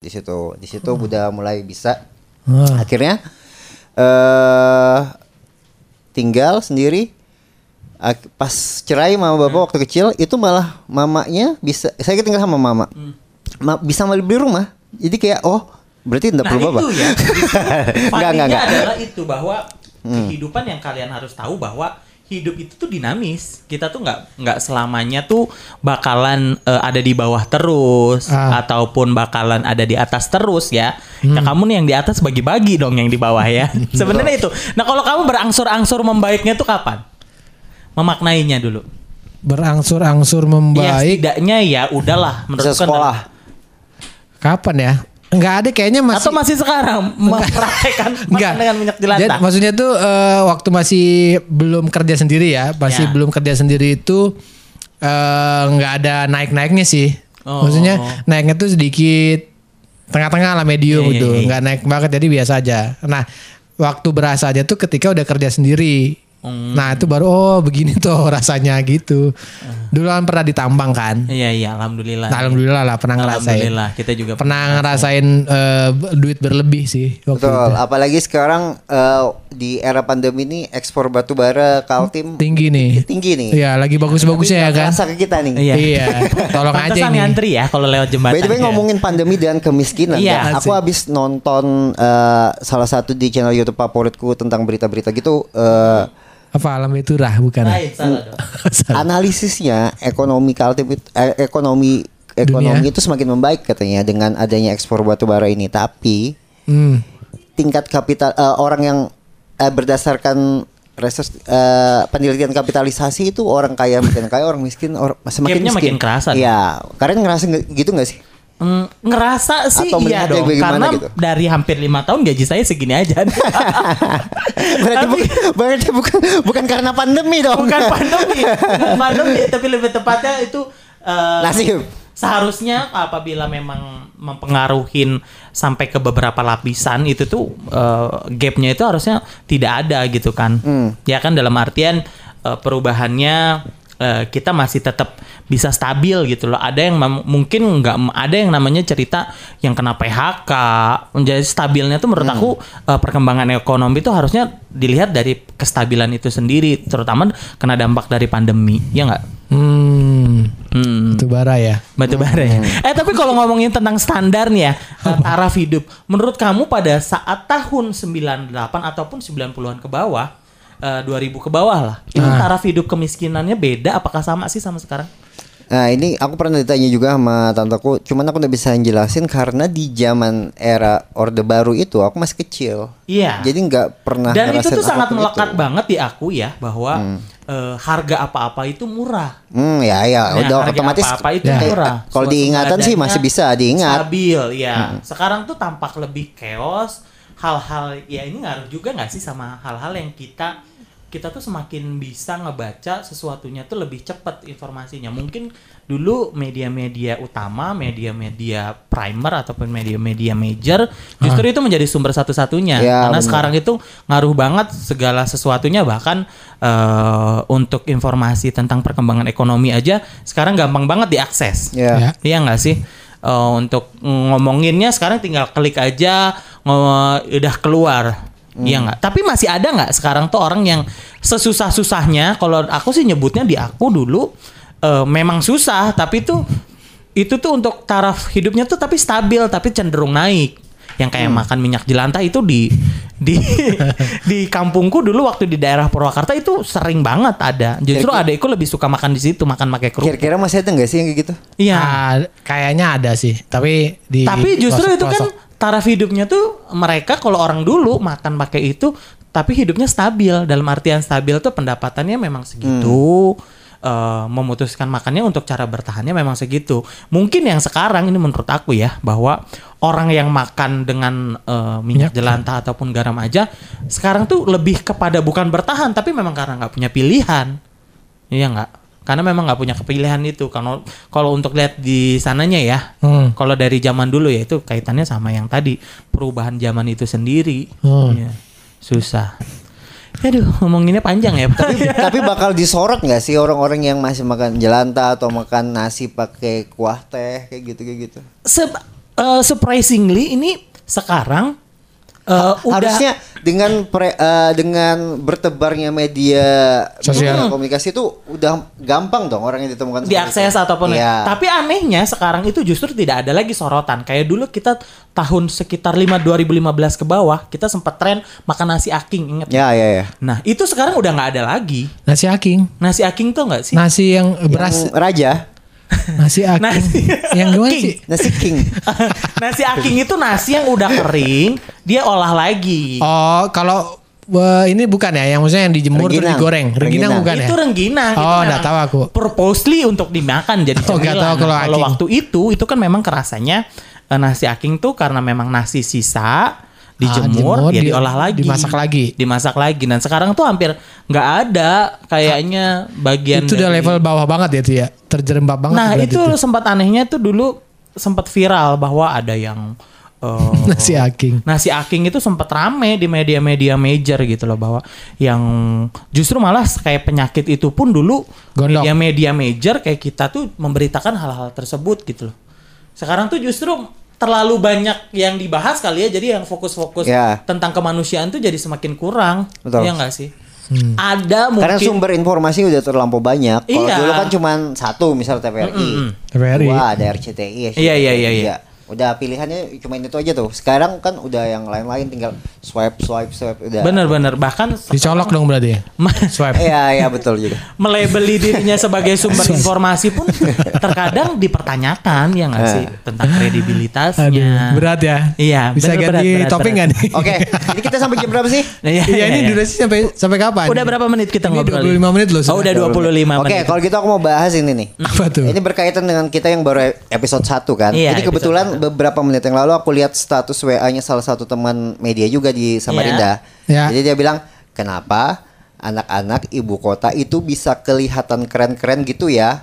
Di situ di situ udah mulai bisa. Wah. akhirnya eh tinggal sendiri. Pas cerai mama bapak waktu kecil itu malah mamanya bisa saya tinggal sama mama. Ma- bisa beli rumah. Jadi kayak oh berarti tidak Nah perlu itu bapak ya. *laughs* Enggak, enggak. adalah itu bahwa kehidupan yang kalian harus tahu bahwa hidup itu tuh dinamis. Kita tuh nggak nggak selamanya tuh bakalan eh, ada di bawah terus Ah. ataupun bakalan ada di atas terus ya. Ya kamu nih yang di atas bagi-bagi dong yang di bawah ya. *laughs* Sebenarnya itu. Nah kalau kamu berangsur-angsur membaiknya tuh kapan? Memaknainya dulu. berangsur-angsur Ya membaik. setidaknya ya udahlah kan- sekolah Kapan ya? Enggak ada kayaknya masih Atau masih sekarang mempraktekkan Enggak. *laughs* makan dengan minyak Jadi, jelantah? maksudnya tuh eh, waktu masih belum kerja sendiri ya, masih Ya. belum kerja sendiri itu nggak ada naik-naiknya sih. Oh. Maksudnya naiknya tuh sedikit tengah-tengah lah medium Iya, iya, gitu, iya. nggak naik banget jadi biasa aja. Nah, waktu berasa aja tuh ketika udah kerja sendiri. Hmm. Nah itu baru oh begini tuh *laughs* rasanya gitu. Dulu kan pernah ditambang kan. Iya iya alhamdulillah. Nah, alhamdulillah lah pernah ngerasain. Alhamdulillah kita juga Pernah ngerasain eh, duit berlebih sih waktu betul itu. apalagi sekarang eh, di era pandemi ini ekspor batu bara Kaltim Tinggi nih. tinggi nih Iya, lagi bagus-bagusnya ya kan. Rasa ke kita nih Iya. Iya, tolong aja ini. ngantri ya kalau lewat jembatan. By the way ya. ngomongin pandemi dan kemiskinan Iya, ya. Aku habis nonton eh, salah satu di channel YouTube favoritku tentang berita-berita gitu eh, Apa alam itu rah bukan? Lain salah dong. *laughs* analisisnya ekonomi eh, ekonomi ekonomi itu semakin membaik katanya dengan adanya ekspor batu bara ini. Tapi Hmm. tingkat kapital eh, orang yang eh, berdasarkan research eh, penelitian kapitalisasi itu orang kaya makin kaya orang miskin orang semakin Gapnya miskin. makin kerasa. Iya, kalian ngerasa nge- gitu nggak sih? Ngerasa sih Atau iya dong karena gitu? dari hampir lima tahun gaji saya segini aja *laughs* berarti, Tapi- bukan, berarti bukan bukan karena pandemi dong. bukan pandemi bukan pandemi tapi lebih tepatnya itu eh, Nasib. seharusnya apabila memang mempengaruhin sampai ke beberapa lapisan itu tuh eh, gapnya itu harusnya tidak ada gitu kan ya kan dalam artian eh, perubahannya eh, kita masih tetap bisa stabil gitu loh ada yang mungkin nggak ada yang namanya cerita yang kena PHK menjadi stabilnya tuh menurut aku eh, perkembangan ekonomi itu harusnya dilihat dari kestabilan itu sendiri terutama kena dampak dari pandemi ya nggak Hmm. Hmm. Itu bara ya. Batu bara ya. Eh tapi kalau ngomongin tentang standar nih ya, taraf hidup. Menurut kamu pada saat tahun 98 ataupun 90-an ke bawah, eh, 2000 ke bawah lah. Itu taraf hidup kemiskinannya beda apakah sama sih sama sekarang? Nah ini aku pernah ditanya juga sama tanteku, cuman aku udah bisa jelasin karena di zaman era Orde Baru itu aku masih kecil. Iya. Jadi nggak pernah Dan itu tuh sangat melekat itu. banget di aku ya bahwa eh, harga apa-apa itu murah. Hmm ya ya Nah, udah harga otomatis apa-apa itu eh, murah. Kalau diingatan sih masih bisa diingat. Stabil, ya. Sekarang tuh tampak lebih chaos. Hal-hal ya ini ngaruh juga nggak sih sama hal-hal yang kita kita tuh semakin bisa ngebaca sesuatunya tuh lebih cepat informasinya. Mungkin dulu media-media utama, media-media primer ataupun media-media major justru itu menjadi sumber satu-satunya. Ya, Karena benar. sekarang itu ngaruh banget segala sesuatunya bahkan eh, untuk informasi tentang perkembangan ekonomi aja sekarang gampang banget diakses. Ya. Ya. Iya nggak sih? Eh, untuk ngomonginnya sekarang tinggal klik aja ngo- udah keluar. Iya nggak? Tapi masih ada nggak sekarang tuh orang yang sesusah-susahnya kalau aku sih nyebutnya di aku dulu eh, memang susah tapi tuh itu tuh untuk taraf hidupnya tuh tapi stabil tapi cenderung naik. Yang kayak makan minyak jelantah itu di *laughs* di di kampungku dulu waktu di daerah Purwakarta itu sering banget ada. Justru Kira-kira- adekku lebih suka makan di situ, makan pakai kerupuk. Kira-kira masih ada nggak sih yang kayak gitu? Iya. Ah, kayaknya ada sih, tapi di Tapi justru itu kan. Taraf hidupnya tuh mereka kalau orang dulu makan pakai itu tapi hidupnya stabil. Dalam artian stabil tuh pendapatannya memang segitu. eh, memutuskan makannya untuk cara bertahannya memang segitu. Mungkin yang sekarang ini menurut aku ya bahwa orang yang makan dengan eh, minyak jelantah ataupun garam aja sekarang tuh lebih kepada bukan bertahan tapi memang karena nggak punya pilihan. Iya nggak? Karena memang nggak punya kepilihan itu. Kalau kalau untuk lihat di sananya ya, Hmm. kalau dari zaman dulu ya itu kaitannya sama yang tadi perubahan zaman itu sendiri. Hmm. Iya. Susah. Aduh, ngomonginnya panjang ya. tapi, tapi bakal disorot nggak sih orang-orang yang masih makan jelantah atau makan nasi pakai kuah teh kayak gitu kayak gitu? Se- eh, surprisingly ini sekarang eh, udah. Harusnya dengan pre- eh, dengan bertebarnya media Sosial. media komunikasi itu udah gampang dong orang yang ditemukan diakses itu. ataupun Iya. tapi anehnya sekarang itu justru tidak ada lagi sorotan. Kayak dulu kita tahun sekitar 5 2015 ke bawah kita sempat tren makan nasi aking inget Ya ya ya. nah itu sekarang udah nggak ada lagi. Nasi aking, nasi aking tuh nggak sih? Nasi yang beras, Yang raja nasi aking, Nasi- yang gimana King. sih? nasi king. nasi aking itu nasi yang udah kering dia olah lagi Oh, kalau eh, ini bukan ya, yang maksudnya yang dijemur terus digoreng, rengginang Rengginang. bukan ya? itu rengginang itu Oh, memang nggak tahu aku. purposely untuk dimakan jadi Oh, nggak cemilan tahu kalau Nah, kalau aking. waktu itu itu kan memang kerasanya eh, nasi aking tuh karena memang nasi sisa dijemur jemur, ya di- diolah lagi dimasak lagi. dimasak lagi dan sekarang tuh hampir nggak ada kayaknya bagian itu udah level bawah banget ya tuh ya, terjerembab banget. nah itu sempat anehnya tuh dulu sempat viral bahwa ada yang eh, *laughs* nasi aking. nasi aking itu sempat rame di media-media major gitu loh bahwa yang justru malah kayak penyakit itu pun dulu Gondok. media-media major kayak kita tuh memberitakan hal-hal tersebut gitu loh. Sekarang tuh justru terlalu banyak yang dibahas kali ya jadi yang fokus-fokus Ya. tentang kemanusiaan tuh jadi semakin kurang. Betul. Iya enggak sih? Ada mungkin Karena sumber informasi udah terlampau banyak. Kalau Iya. dulu kan cuma satu, misal TVRI. Mm-mm. TVRI. Dua ada RCTI. Iya, iya, iya, iya. Udah pilihannya cuma itu aja tuh. Sekarang kan udah yang lain-lain tinggal swipe swipe swipe udah. bener-bener bahkan Dicolok dong berarti ya. Swipe. Iya, iya betul juga. melebeli dirinya sebagai sumber informasi pun terkadang dipertanyakan ya nggak sih tentang kredibilitasnya. Aduh, berat ya. Iya, Bisa bener, ganti berat, topeng berat. nggak nih? Oke, ini kita sampai jam berapa sih? Iya, Iya, ini iya. durasi sampai sampai kapan? Udah berapa menit kita Ini ngobrol? 25 menit loh. Oh, udah 25 Oke, menit. kalau gitu aku mau bahas ini nih. Apa tuh? Ini berkaitan dengan kita yang baru episode 1 kan. Iya, Jadi kebetulan beberapa menit yang lalu aku lihat status WA-nya salah satu teman media juga di Samarinda. Iya. Jadi dia bilang, "Kenapa anak-anak ibu kota itu bisa kelihatan keren-keren gitu ya?"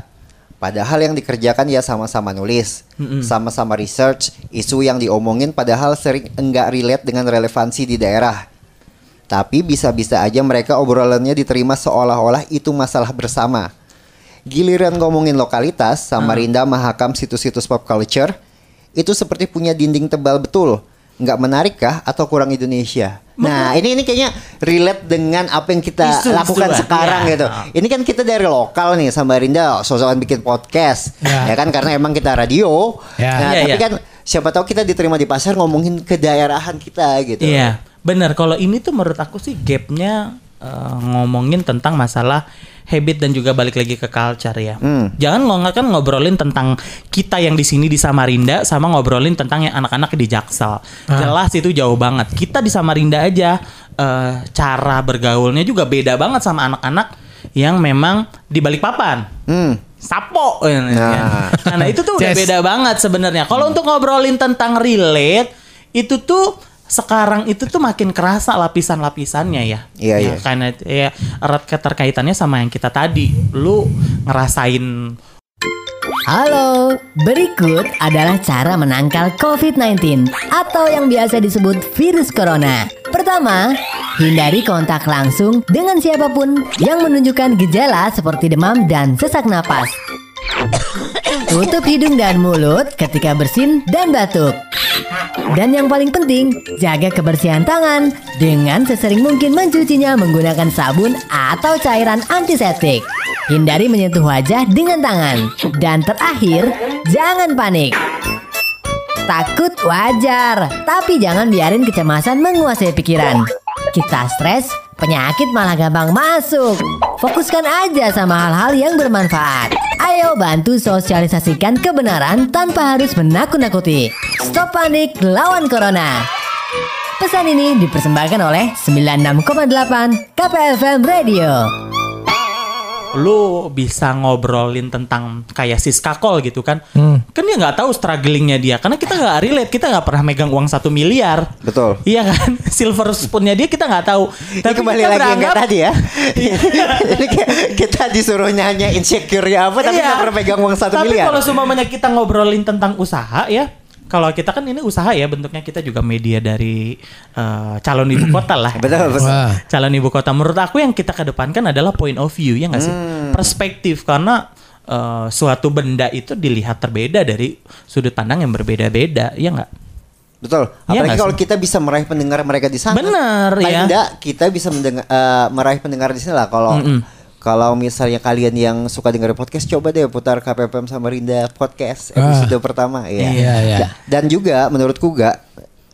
Padahal yang dikerjakan ya sama-sama nulis, sama-sama research, isu yang diomongin padahal sering enggak relate dengan relevansi di daerah. Tapi bisa-bisa aja mereka obrolannya diterima seolah-olah itu masalah bersama. Giliran ngomongin lokalitas, Samarinda, Mahakam, situs-situs pop culture, itu seperti punya dinding tebal betul. Nggak menarik kah atau kurang Indonesia? Nah, ini ini kayaknya relate dengan apa yang kita Isu-isuan, lakukan sekarang ya. gitu. Ini kan kita dari lokal nih Samarinda, sosokan bikin podcast. Ya. Ya kan karena emang kita radio. Ya. Nah, Iya, tapi iya. kan siapa tahu kita diterima di pasar ngomongin kedaerahan kita gitu. Iya, benar. Kalau ini tuh menurut aku sih gapnya eh, ngomongin tentang masalah habit dan juga balik lagi ke culture ya. Hmm. Jangan ngomong kan ngobrolin tentang kita yang di sini di Samarinda sama ngobrolin tentang yang anak-anak di Jaksel. Jelas itu jauh banget. Kita di Samarinda aja eh, cara bergaulnya juga beda banget sama anak-anak yang memang di Balikpapan. Hmm. Sapo. Nah. Nah, itu tuh udah Yes. beda banget sebenarnya. Kalau untuk ngobrolin tentang relate itu tuh sekarang itu tuh makin kerasa lapisan-lapisannya ya. Iya, ya, iya. Karena ya erat keterkaitannya sama yang kita tadi. Lu ngerasain Halo, berikut adalah cara menangkal COVID-19 atau yang biasa disebut virus corona. Pertama, hindari kontak langsung dengan siapa pun yang menunjukkan gejala seperti demam dan sesak napas. Tutup hidung dan mulut ketika bersin dan batuk. Dan yang paling penting, jaga kebersihan tangan dengan sesering mungkin mencucinya menggunakan sabun atau cairan antiseptik. Hindari menyentuh wajah dengan tangan. Dan terakhir, jangan panik. Takut wajar, tapi jangan biarin kecemasan menguasai pikiran. Kita stres, penyakit malah gampang masuk. Fokuskan aja sama hal-hal yang bermanfaat. Ayo bantu sosialisasikan kebenaran tanpa harus menakut-nakuti. Stop panik, lawan corona. Pesan ini dipersembahkan oleh 96,8 KPFM Radio. Lu bisa ngobrolin tentang kayak Siska Kol gitu kan. Hmm. Kan dia nggak tahu strugglingnya dia karena kita nggak relate, kita nggak pernah megang uang satu miliar. Betul. Iya kan, *laughs* silver spoonnya dia kita nggak tahu. Ini kembali kita lagi yang beranggap- kayak tadi ya. *laughs* Ini kayak kita disuruh nanya insecure ya apa tapi Iya. nggak pernah pegang uang satu Tapi miliar. kalau semuanya kita ngobrolin tentang usaha ya, kalau kita kan ini usaha ya bentuknya kita juga media dari eh, calon ibu kota lah. *clears throat* Betul, betul. Wah. Calon ibu kota. Menurut aku yang kita kedepankan adalah point of view ya nggak sih? Hmm. Perspektif karena eh, suatu benda itu dilihat terbeda dari sudut pandang yang berbeda-beda, ya nggak? Betul. Iya Apalagi nggak kalau kita bisa meraih pendengar mereka di sana. Paling ya. enggak kita bisa mendengar eh, meraih pendengar di sana lah. Kalau Mm-mm. Kalau misalnya kalian yang suka dengar podcast, coba deh putar KPPM Samarinda podcast Ah. episode pertama. Ya. Iya, iya. Da- Dan juga menurutku gak,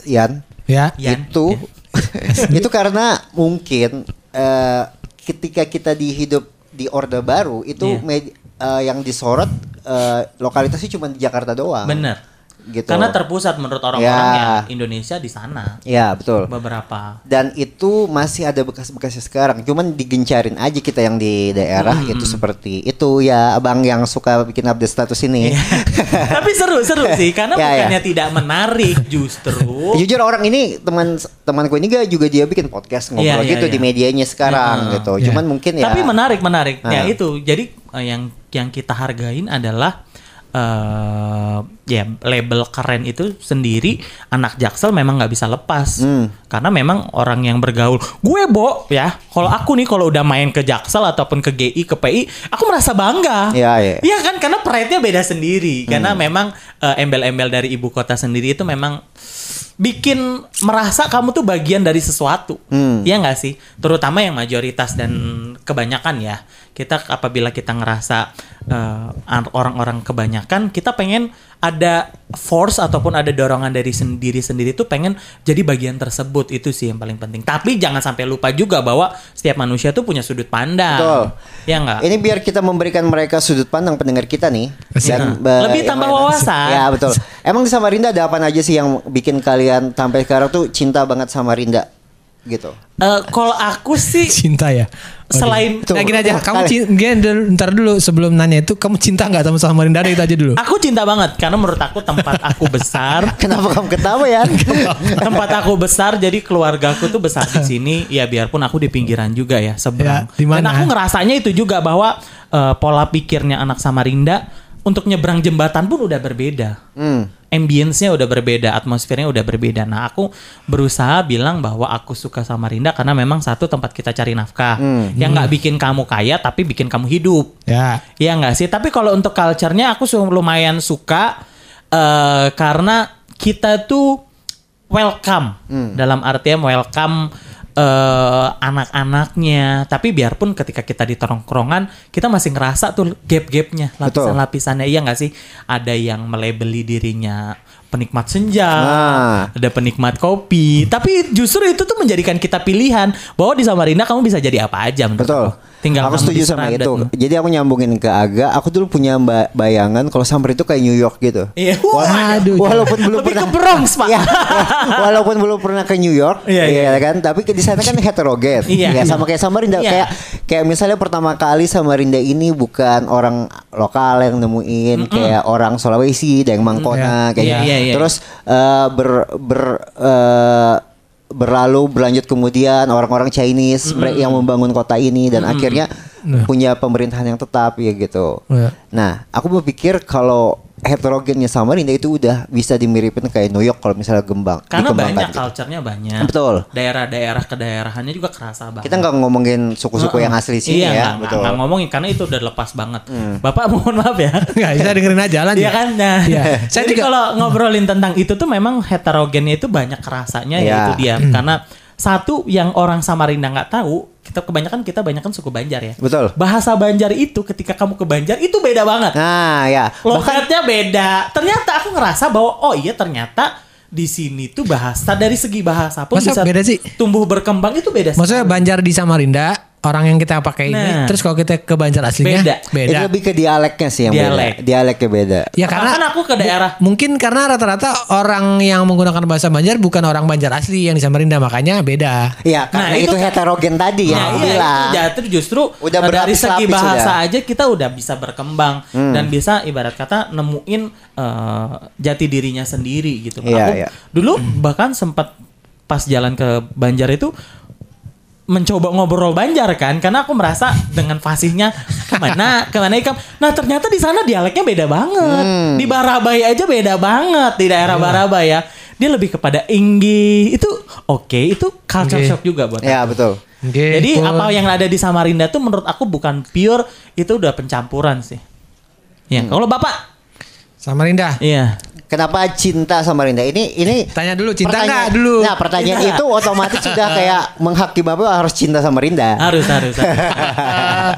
Yan, Ya. Yan. itu *laughs* itu karena mungkin eh, ketika kita di hidup di Orde Baru itu Iya. med- eh, yang disorot eh, lokalitasnya cuma di Jakarta doang. Bener. Gitu. Karena terpusat menurut orang-orang Ya. ya Indonesia di sana. Ya betul. Beberapa. Dan itu masih ada bekas-bekasnya sekarang. Cuman digencarin aja kita yang di daerah Hmm, itu seperti itu ya abang yang suka bikin update status ini. *laughs* Tapi seru-seru sih karena *laughs* Ya, ya. bukannya tidak menarik justru. Jujur orang ini teman temanku ini gak juga dia bikin podcast ngobrol Iya, iya, gitu iya. di medianya sekarang Heeh. gitu. Iya. Cuman mungkin ya. Tapi menarik menarik. Ya itu. Jadi eh, yang yang kita hargain adalah eh ya label keren itu sendiri anak jaksel memang nggak bisa lepas Hmm. karena memang orang yang bergaul gue bo ya kalau aku nih kalau udah main ke jaksel ataupun ke GI ke PI aku merasa bangga Iya, iya. Iya kan karena pride-nya beda sendiri karena memang eh, embel-embel dari ibu kota sendiri itu memang bikin merasa kamu tuh bagian dari sesuatu. Hmm. Iya nggak sih? Terutama yang mayoritas dan kebanyakan ya. Kita apabila kita ngerasa eh, an- orang-orang kebanyakan, kita pengen ada force ataupun ada dorongan dari sendiri sendiri tuh pengen jadi bagian tersebut itu sih yang paling penting. Tapi jangan sampai lupa juga bahwa setiap manusia tuh punya sudut pandang. Betul. Ya nggak? Ini biar kita memberikan mereka sudut pandang pendengar kita nih. Iya. ba- Lebih tambah lain- wawasan. Ya betul. Emang di Samarinda ada apa aja sih yang bikin kalian sampai sekarang tuh cinta banget sama Rinda? Gitu. Eh, kalau aku sih *laughs* Cinta ya. selain Tuh. Nah gini aja, kamu cinta, ntar dulu sebelum nanya itu kamu cinta nggak sama Samarinda itu aja dulu. Aku cinta banget karena menurut aku tempat aku besar, *laughs* Kenapa kamu ketawa ya? *laughs* tempat aku besar jadi keluarga aku tuh besar di sini. Ya biarpun aku di pinggiran juga ya seberang. Ya? Dan aku ngerasanya itu juga bahwa eh, pola pikirnya anak Samarinda untuk nyebrang jembatan pun udah berbeda. Hmm. Ambience-nya udah berbeda, atmosfernya udah berbeda. Nah, aku berusaha bilang bahwa aku suka Samarinda karena memang satu tempat kita cari nafkah. Yang nggak bikin kamu kaya tapi bikin kamu hidup. Ya. Iya nggak sih? Tapi kalau untuk culture-nya aku lumayan suka eh, karena kita tuh welcome dalam artian welcome eh, anak-anaknya. Tapi biarpun ketika kita di tongkrongan kita masih ngerasa tuh gap-gapnya, lapisan-lapisannya. Iya nggak sih? Ada yang melebeli dirinya penikmat senja, Nah. ada penikmat kopi. Tapi justru itu tuh menjadikan kita pilihan bahwa di Samarinda kamu bisa jadi apa aja Betul. aku. Tinggal aku setuju sama dan- itu. Jadi aku nyambungin ke Aga. Aku dulu punya ba- bayangan kalau Samar itu kayak New York gitu. Iya. Waduh. Walaupun belum Lebih pernah ke Bronx, Pak. Iya, iya. walaupun belum pernah ke New York, Iya, iya. kan, tapi di sana kan heterogen. Iya. Ya, sama kayak Samarinda Iya. kayak kayak misalnya pertama kali Samarinda ini bukan orang lokal yang nemuin kayak orang Sulawesi dan Mangkona kayak Iya, gitu. iya, iya. terus eh, ber ber eh, berlalu berlanjut kemudian orang-orang Chinese mereka yang membangun kota ini dan akhirnya punya pemerintahan yang tetap ya gitu. Iya. Nah, aku berpikir kalau heterogennya Samarinda itu udah bisa dimiripin kayak New York kalau misalnya gembang Karena banyak gitu. culture-nya banyak. Betul. Daerah-daerah kedaerahannya juga kerasa banget. Kita nggak ngomongin suku-suku yang asli sini iya, ya, nggak- betul. Hmm. nggak ngomongin karena itu udah lepas banget. Bapak mohon maaf ya. *laughs* Nggak bisa dengerin aja lanjut. Iya kan? Nah, Iya. *laughs* Saya Jadi juga- kalau ngobrolin tentang itu tuh memang heterogennya itu banyak kerasanya ya Iya. itu dia. Hmm. Karena satu yang orang Samarinda nggak tahu, kita kebanyakan kita banyak kan suku Banjar ya. Betul. Bahasa Banjar itu ketika kamu ke Banjar itu beda banget. Nah, ya. Bahkan Logatnya beda. Ternyata aku ngerasa bahwa oh iya ternyata di sini tuh bahasa dari segi bahasa pun Masa bisa beda sih? tumbuh berkembang itu beda. Maksudnya Banjar di Samarinda orang yang kita pakai ini Nah. terus kalau kita ke Banjar aslinya Beda. beda. itu lebih ke dialeknya sih yang Dialek. beda. Dialeknya beda. Ya karena Bahkan aku ke daerah mungkin karena rata-rata orang yang menggunakan bahasa Banjar bukan orang Banjar asli yang di Samarinda makanya beda. Iya, karena Nah, itu, itu kan- heterogen tadi yang Nah, iya, itu jatuh justru Udah dari segi bahasa sudah. Hmm. aja kita udah bisa berkembang dan bisa ibarat kata nemuin eh, jati dirinya sendiri gitu. Iya, Aku iya. dulu bahkan sempat pas jalan ke Banjar itu mencoba ngobrol Banjar kan karena aku merasa dengan fasihnya ke mana ke mana ikam nah ternyata di sana dialeknya beda banget Hmm. di Barabai aja beda banget di daerah Iya. Barabai ya dia lebih kepada inggi itu oke itu culture Oke. shock juga buat Ya, aku. betul. Oke, Jadi cool. apa yang ada di Samarinda tuh menurut aku bukan pure, itu udah pencampuran sih. Ya, kalau Bapak Samarinda. Iya. Kenapa cinta sama Rinda? Ini ini Tanya dulu cinta pertanyaan- nggak dulu? Nah, pertanyaan Cinta. itu otomatis sudah *laughs* kayak menghakim apa harus cinta sama Rinda. Harus harus. harus.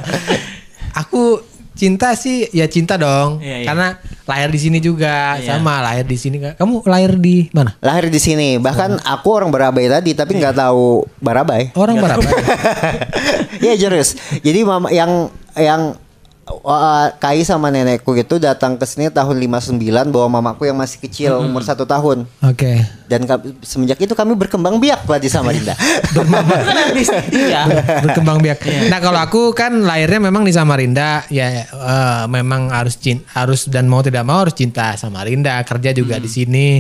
*laughs* Aku cinta sih ya cinta dong. Iya, iya. Karena lahir di sini juga Iya. sama lahir di sini. Kamu lahir di mana? Lahir di sini. Bahkan aku orang Barabai tadi tapi nggak tahu Barabai. Orang berapa? *laughs* Iya jurus. Jadi mama yang yang uh, Kai sama nenekku itu datang ke sini tahun 59 bawa mamaku yang masih kecil umur satu tahun. Oke. Dan ka- semenjak itu kami berkembang biak lah di Samarinda. *laughs* Iya. berkembang biak. Nah kalau aku kan lahirnya memang di Samarinda, ya eh, memang harus cin harus dan mau tidak mau harus cinta Samarinda, kerja juga di sini.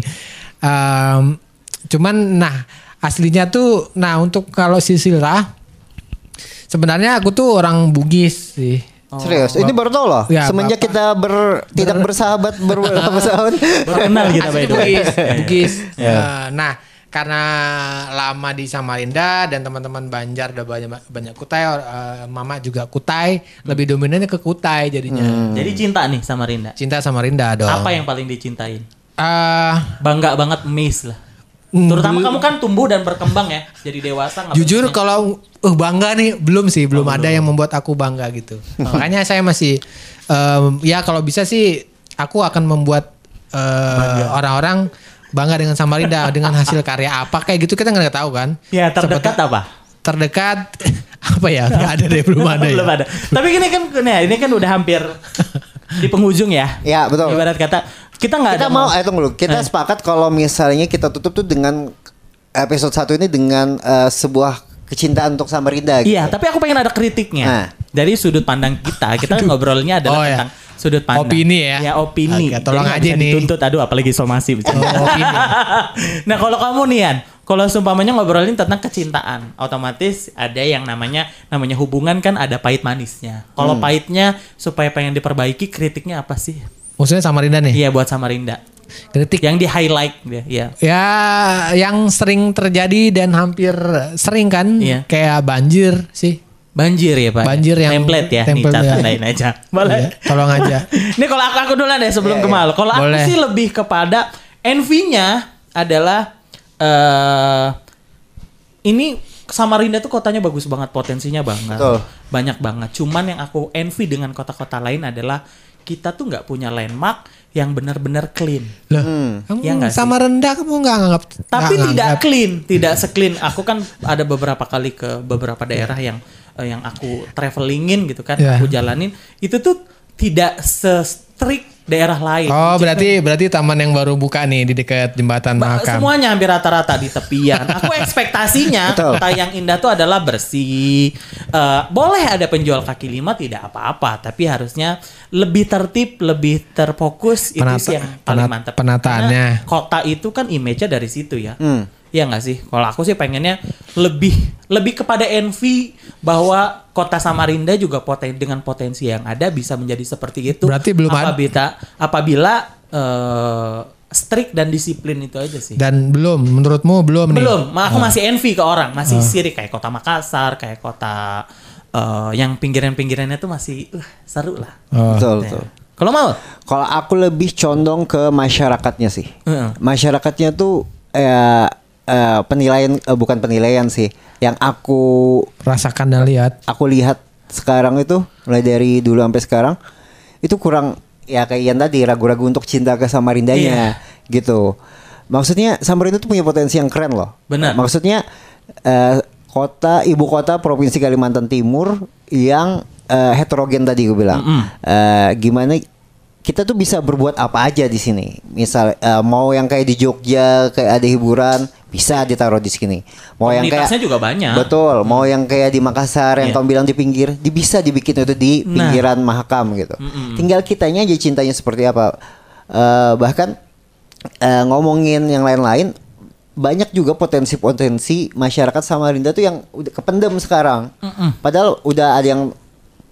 Em, cuman nah aslinya tuh, nah untuk kalau Sisilra, sebenarnya aku tuh orang Bugis sih. Serius, ini baru tau loh. Ya, Semenjak kita ber, tidak bersahabat beberapa *laughs* tahun. Baru kenal kita by the way. Bugis, *laughs* Bugis. Ya. Eh, nah, karena lama di Samarinda dan teman-teman Banjar udah banyak banyak Kutai, eh, Mama juga Kutai, lebih dominannya ke Kutai jadinya. Jadi cinta nih sama Rinda. Cinta Samarinda dong. Apa yang paling dicintain? Eh, Bangga banget miss lah. Hmm. Terutama kamu kan tumbuh dan berkembang ya, jadi dewasa. jujur kalau uh, bangga nih belum sih, belum Oh, ada yang membuat aku bangga gitu. Makanya saya masih em, ya kalau bisa sih aku akan membuat eh, orang-orang bangga dengan Samarinda *laughs* dengan hasil karya apa kayak gitu kita nggak tahu kan. ya terdekat Seperti- apa? terdekat *laughs* apa ya nggak ada deh belum ada ya Belum ada. Tapi ini kan, nah, ini kan udah hampir di penghujung ya. Ya betul. Ibarat kata kita nggak Kita ada mau, eh tunggu dulu. Kita Eh. sepakat kalau misalnya kita tutup tuh dengan episode satu ini dengan eh, sebuah kecintaan untuk Samarinda. Gitu. Iya, tapi aku pengen ada kritiknya. Nah. Dari sudut pandang kita, kita kan ngobrolnya adalah Oh, ya. tentang sudut pandang. Opini ya? Ya, opini. Oke, tolong Jadi aja nih. Dituntut, aduh apalagi somasi. Oh, opini. *laughs* nah, kalau kamu nih Yan, kalau seumpamanya ngobrolin tentang kecintaan, otomatis ada yang namanya namanya hubungan kan ada pahit manisnya. Kalau Hmm. pahitnya supaya pengen diperbaiki, kritiknya apa sih? Maksudnya Samarinda nih Iya buat Samarinda. kritik Yang di highlight dia, ya. ya yang sering terjadi dan hampir sering kan Iya. kayak banjir sih Banjir ya Pak. Banjir yang- template ya, nih template ya. aja. Boleh. Iya, tolong aja *laughs* Ini kalau aku aku duluan deh sebelum Iya, ke Mal. Kalau aku Boleh. sih lebih kepada envy-nya adalah eh ini Samarinda tuh kotanya bagus banget, potensinya banget. Betul. Banyak banget. Cuman yang aku envy dengan kota-kota lain adalah kita tuh nggak punya landmark yang benar-benar clean. Loh, Hmm. kamu Iya nggak sih? sama rendah kamu nggak nganggap Tapi nggak tidak nganggap. clean, tidak seclean. Aku kan ada beberapa kali ke beberapa daerah yang eh, yang aku travelingin gitu kan, Iya. aku jalanin. Itu tuh tidak se trik daerah lain. Oh berarti berarti taman yang baru buka nih di dekat jembatan Mahakam. Semuanya hampir rata-rata di tepian. Aku *laughs* ekspektasinya kota yang indah tuh adalah bersih. Eh, boleh ada penjual kaki lima tidak apa-apa, tapi harusnya lebih tertib, lebih terfokus itu Penata- sih yang paling penat- mantap. penataannya. Karena kota itu kan image-nya dari situ ya. Hmm. Iya nggak sih? Kalau aku sih pengennya lebih lebih kepada envy bahwa kota Samarinda juga poten dengan potensi yang ada bisa menjadi seperti itu. Berarti belum ada- apabila apabila eh, strict dan disiplin itu aja sih. Dan belum menurutmu belum nih? Belum, ma- aku Oh. masih envy ke orang, masih sirik kayak kota Makassar, kayak kota eh, yang pinggiran-pinggirannya tuh masih uh, seru lah. Oh. Betul, Ya. betul. Kalau mau? Kalau aku lebih condong ke masyarakatnya sih. Heeh. Masyarakatnya tuh eh, eh, penilaian eh, bukan penilaian sih. Yang aku Rasakan dan lihat. aku lihat sekarang itu mulai dari dulu sampai sekarang itu kurang ya kayak yang tadi ragu-ragu untuk cinta ke Samarindanya gitu. Maksudnya Samarinda tuh punya potensi yang keren loh. Benar. Maksudnya eh, kota ibu kota provinsi Kalimantan Timur yang eh, heterogen tadi gue bilang. Eh, gimana kita tuh bisa berbuat apa aja di sini. Misal eh, mau yang kayak di Jogja kayak ada hiburan bisa ditaruh di sini. Mau yang kayak juga banyak. Betul, mau yang kayak di Makassar yang Iya. kamu bilang di pinggir, di bisa dibikin itu di Nah. pinggiran Mahakam gitu. Tinggal kitanya aja cintanya seperti apa. Eh, bahkan eh, ngomongin yang lain-lain banyak juga potensi-potensi masyarakat Samarinda tuh yang udah kependem sekarang. Padahal udah ada yang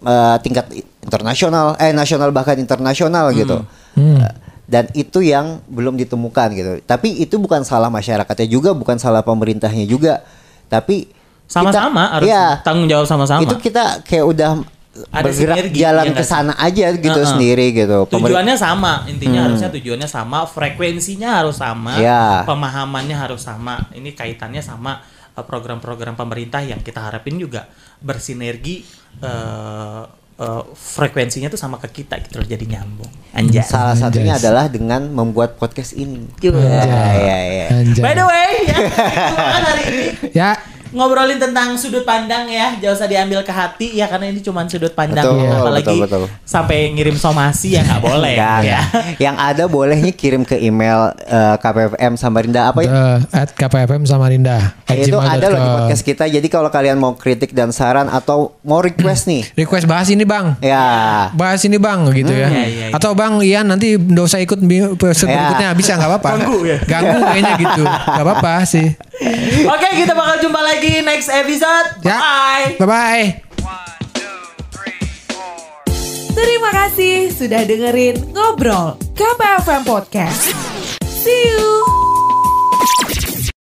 eh, tingkat internasional, eh nasional bahkan internasional gitu. Eh, dan itu yang belum ditemukan gitu. Tapi itu bukan salah masyarakatnya juga, bukan salah pemerintahnya juga. Tapi Sama-sama harus Iya. tanggung jawab sama-sama. Itu kita kayak udah Ada bergerak sinergi, jalan iya ke nggak sih? sana aja gitu Heeh. sendiri gitu. Pemer- Tujuannya sama, intinya Hmm. harusnya tujuannya sama, frekuensinya harus sama, Iya. pemahamannya harus sama. Ini kaitannya sama uh, program-program pemerintah yang kita harapin juga bersinergi uh, uh, frekuensinya tuh sama ke kita gitu loh, jadi nyambung. Anjay. Salah satunya Anjas. adalah dengan membuat podcast ini. Anjay. Ya, ya, ya. Anjay. By the way, ya, *laughs* hari ini Ya, ngobrolin tentang sudut pandang ya, jangan usah diambil ke hati ya karena ini cuma sudut pandang Betul, ya. apalagi betul, betul. sampai ngirim somasi ya nggak *laughs* boleh Enggak, ya. Yang ada bolehnya kirim ke email eh, KPFM Samarinda apa ya? eh, at KPFM Samarinda. at itu ada loh di podcast kita. Jadi kalau kalian mau kritik dan saran atau mau request nih, *clears throat* Request bahas ini bang. ya Bahas ini bang gitu ya. Iya, iya, iya. Atau bang Ian nanti nggak usah ikut episode Ya. berikutnya bisa nggak apa-apa. Ganggu ya. Ganggu kayaknya gitu. *laughs* Nggak apa-apa sih. Oke, kita bakal jumpa lagi next episode. Ya. Bye. Bye bye. Terima kasih sudah dengerin Ngobrol KPFM Podcast. See you!